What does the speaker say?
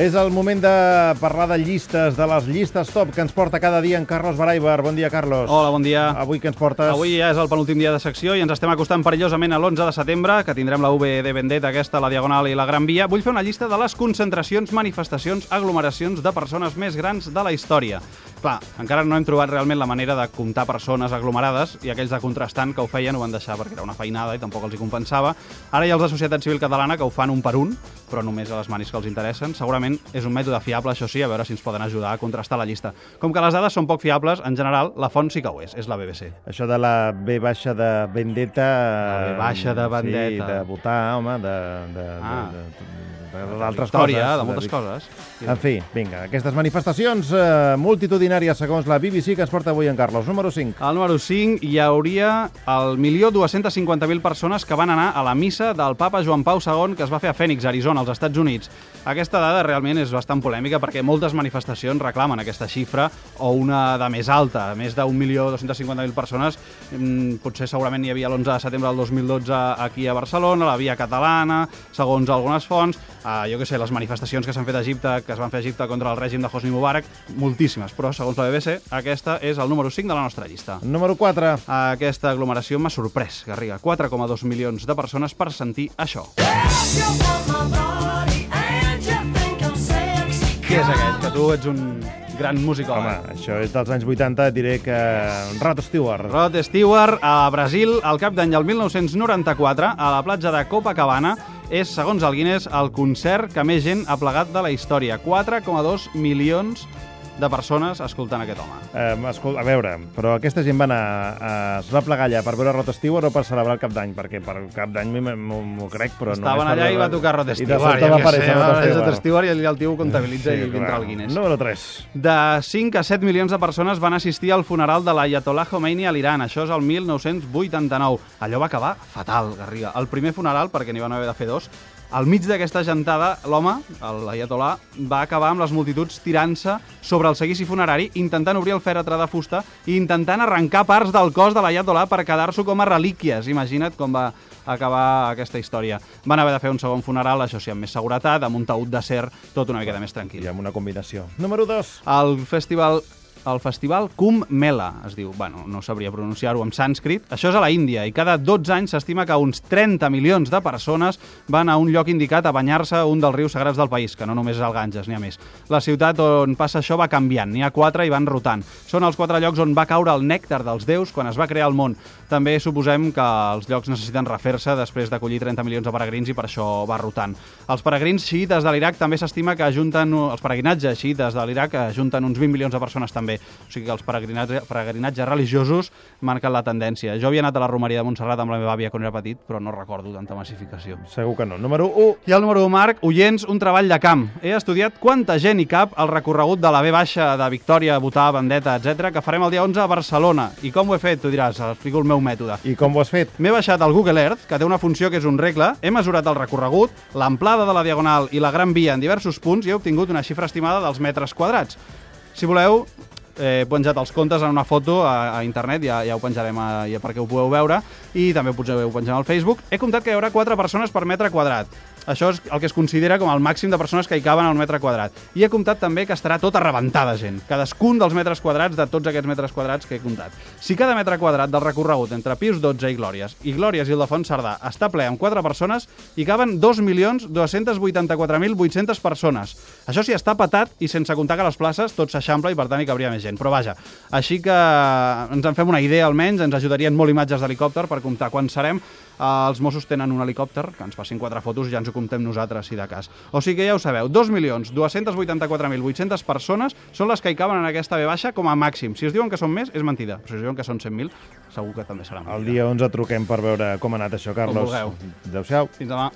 És el moment de parlar de llistes, de les llistes top que ens porta cada dia en Carlos Baraibar. Bon dia, Carlos. Hola, bon dia. Avui que ens portes? Avui ja és el penúltim dia de secció i ens estem acostant perillosament a l'11 de setembre, que tindrem la VD Vendetta aquesta, la Diagonal i la Gran Via. Vull fer una llista de les concentracions, manifestacions, aglomeracions de persones més grans de la història. Clar, encara no hem trobat realment la manera de comptar persones aglomerades i aquells de contrastant que ho feien ho van deixar perquè era una feinada i tampoc els hi compensava. Ara hi ha els de Societat Civil Catalana que ho fan un per un, però només a les manis que els interessen. Segurament és un mètode fiable, això sí, a veure si ens poden ajudar a contrastar la llista. Com que les dades són poc fiables, en general, la font sí que ho és, és la BBC. Això de la B baixa de Vendetta... La B baixa de Vendetta. Sí, de votar, home, de... de, Ah. de, de d'altres Història, coses. de moltes coses. En fi, vinga, aquestes manifestacions eh, multitudinàries, segons la BBC, que ens porta avui en Carlos. Número 5. Al número 5 hi hauria el 1.250.000 persones que van anar a la missa del papa Joan Pau II que es va fer a Phoenix, Arizona, als Estats Units. Aquesta dada realment és bastant polèmica perquè moltes manifestacions reclamen aquesta xifra o una de més alta, més d'un milió 250.000 persones. Mm, Potser segurament hi havia l'11 de setembre del 2012 aquí a Barcelona, la Via Catalana, segons algunes fonts, eh, jo que sé, les manifestacions que s'han fet a Egipte, que es van fer a Egipte contra el règim de Hosni Mubarak, moltíssimes, però segons la BBC, aquesta és el número 5 de la nostra llista. Número 4. Aquesta aglomeració m'ha sorprès, Garriga. 4,2 milions de persones per sentir això. Qui és aquest? Que tu ets un gran músic, Home, això és dels anys 80, et diré que Rod Stewart. Rod Stewart, a Brasil, al cap d'any del 1994, a la platja de Copacabana, és, segons el Guinness, el concert que més gent ha plegat de la història. 4,2 milions de persones escoltant aquest home. Eh, escol- a veure, però aquesta gent va anar, a, es va plegar allà per veure Rod Stewart o per celebrar el cap d'any? Perquè per cap d'any m'ho- crec, però no Estaven allà i va tocar Rod I de Stewart. sobte va aparèixer Rod Stewart. Stewart i el tio ho comptabilitza i vindrà el Guinness. Número 3. De 5 a 7 milions de persones van assistir al funeral de l'Ayatollah Khomeini a l'Iran. Això és el 1989. Allò va acabar fatal, Garriga. El primer funeral, perquè n'hi van haver de fer dos, al mig d'aquesta gentada, l'home, l'Ayatollah, va acabar amb les multituds tirant-se sobre el seguici funerari, intentant obrir el fèretre de fusta i intentant arrencar parts del cos de l'Ayatollah per quedar-s'ho com a relíquies. Imagina't com va acabar aquesta història. Van haver de fer un segon funeral, això sí, amb més seguretat, amb un taüt d'acer, tot una miqueta més tranquil. I amb una combinació. Número 2. El festival el festival Kumbh Mela, es diu, bueno, no sabria pronunciar-ho en sànscrit. Això és a la Índia i cada 12 anys s'estima que uns 30 milions de persones van a un lloc indicat a banyar-se un dels rius sagrats del país, que no només és el Ganges, n'hi ha més. La ciutat on passa això va canviant, n'hi ha quatre i van rotant. Són els quatre llocs on va caure el nèctar dels déus quan es va crear el món. També suposem que els llocs necessiten refer-se després d'acollir 30 milions de peregrins i per això va rotant. Els peregrins xiites de l'Iraq també s'estima que ajunten, els peregrinatges xiites de l'Iraq ajunten uns 20 milions de persones també. O sigui que els peregrinatges, peregrinatges religiosos marquen la tendència. Jo havia anat a la Romeria de Montserrat amb la meva àvia quan era petit, però no recordo tanta massificació. Segur que no. Número 1. I el número 1, Marc, Oients, un treball de camp. He estudiat quanta gent hi cap al recorregut de la B baixa de Victòria, Votar, Vendetta, etc que farem el dia 11 a Barcelona. I com ho he fet? Tu diràs, explico el meu mètode. I com ho has fet? M'he baixat al Google Earth, que té una funció que és un regle, he mesurat el recorregut, l'amplada de la Diagonal i la Gran Via en diversos punts i he obtingut una xifra estimada dels metres quadrats. Si voleu, eh, penjat els comptes en una foto a, a internet, ja, ja ho penjarem a, ja perquè ho podeu veure, i també ho podeu penjar al Facebook. He comptat que hi haurà 4 persones per metre quadrat. Això és el que es considera com el màxim de persones que hi caben al metre quadrat. I he comptat també que estarà tota rebentada gent. Cadascun dels metres quadrats de tots aquests metres quadrats que he comptat. Si cada metre quadrat del recorregut entre Pius XII i Glòries i Glòries i Ildefons Cerdà està ple amb 4 persones, hi caben 2.284.800 persones. Això sí, està patat i sense comptar que les places tot s'eixampla i per tant hi cabria més gent. Però vaja, així que ens en fem una idea almenys, ens ajudarien molt imatges d'helicòpter per comptar quan serem. Els Mossos tenen un helicòpter, que ens facin quatre fotos i ja ens ho comptem nosaltres, si de cas. O sigui que ja ho sabeu, 2.284.800 persones són les que hi caben en aquesta B baixa com a màxim. Si es diuen que són més, és mentida. Però si es diuen que són 100.000, segur que també serà mentida. El dia 11 truquem per veure com ha anat això, Carlos. vulgueu. Adéu-siau. Fins demà.